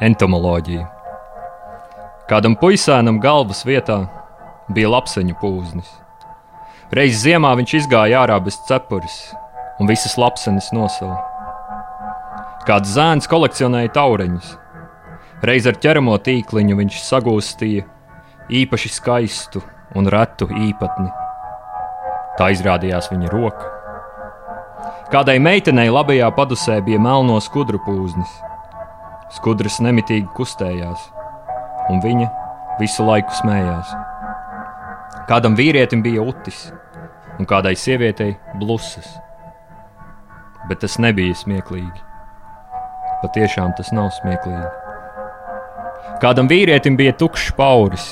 Entomoloģija. Kādam puisēnam galvas vietā bija lapseņu pūznis. Reiz ziemā viņš izgāja ārā bez cepures un visas lapsenes nosauca. Kāds zēns kolekcionēja taureņus. Reiz ar ķeramo tīkliņu viņš sagūstīja īpaši skaistu un retu īpatni. Tā izrādījās viņa roka. Kādai meitenei labajā padusē bija melno skudru pūznis. Skudras nemitīgi kustējās, un viņa visu laiku smējās. Kādam vīrietim bija utis, un kādai sievietei blusas. Bet tas nebija smieklīgi. Patiešām tas nav smieklīgi. Kādam vīrietim bija tukšs pauris,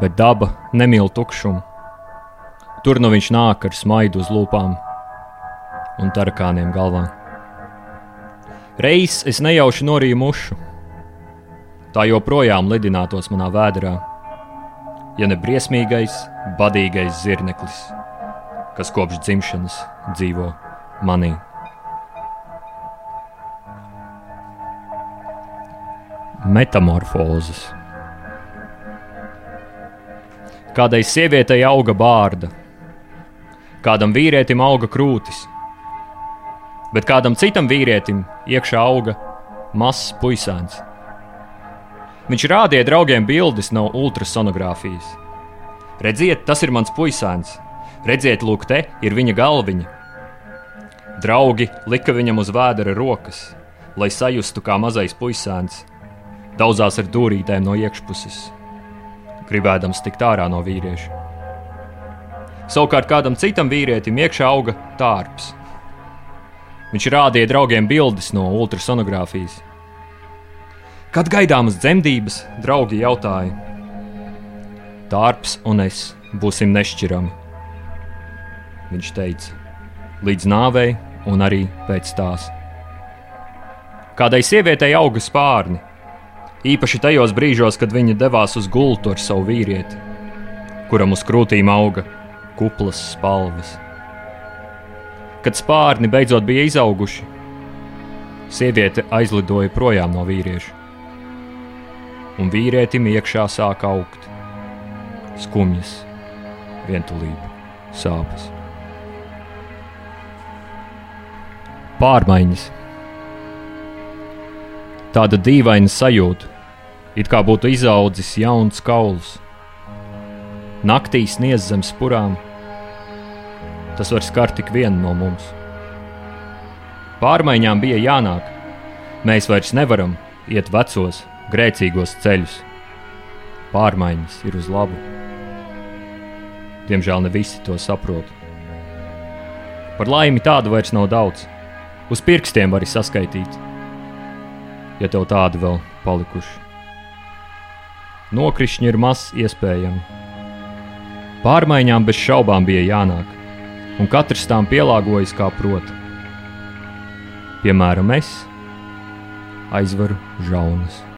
bet daba nemīl tukšumu. Tur nu viņš nāk ar smaidu uz lūpām un tarakāniem galvā. Reiz es nejauši norīju mušu. Tā joprojām lidinātos manā vēdā, ja ne briesmīgais, badīgais zirneklis, kas kopš dzimšanas dzīvo manī. Metamorfozes. Kādai sievietei auga bārda, kādam vīrietim auga krūtis, bet kādam citam vīrietim iekšā auga mazs puisēns. Viņš rādīja draugiem bildes no ultrasonogrāfijas. Redziet, tas ir mans puisēns. Redziet, lūk, te ir viņa galviņa. Draugi lika viņam uz vēdera rokas, lai sajustu kā mazais puisēns, daudzās ar dūrītēm no iekšpuses, gribēdams tikt ārā no vīrieša. Savukārt kādam citam vīrietim iekšā auga tārps. Viņš rādīja draugiem bildes no ultrasonogrāfijas. Kad gaidāmas dzemdības, draugi jautāja: Tārps un es būsim nešķirami. Viņš teica, līdz nāvei un arī pēc tās. Kādai sievietei auga spārni, īpaši tajos brīžos, kad viņa devās uz gultu ar savu vīrieti, kuram uz krūtīm auga kuplas spalvas. Kad spārni beidzot bija izauguši, sieviete aizlidoja projām no vīrieša, un vīrietim iekšā sāka augt skumjas, vientulība, sāpes. Pārmaiņas. Tāda dīvaina sajūta, it kā būtu izaudzis jauns kauls. Naktī sniedz zem spurām, tas var skart tik vienu no mums. Pārmaiņām bija jānāk. Mēs vairs nevaram iet vecos, grēcīgos ceļus. Pārmaiņas ir uz labu. Diemžēl ne visi to saprot. Par laimi tādu vairs nav daudz. Uz pirkstiem var saskaitīt, ja tev tādi vēl palikuši. Nokrišņi ir maz iespējami. Pārmaiņām bez šaubām bija jānāk un katrs tām pielāgojas kā prot. Piemēram, es aizvaru žaunas.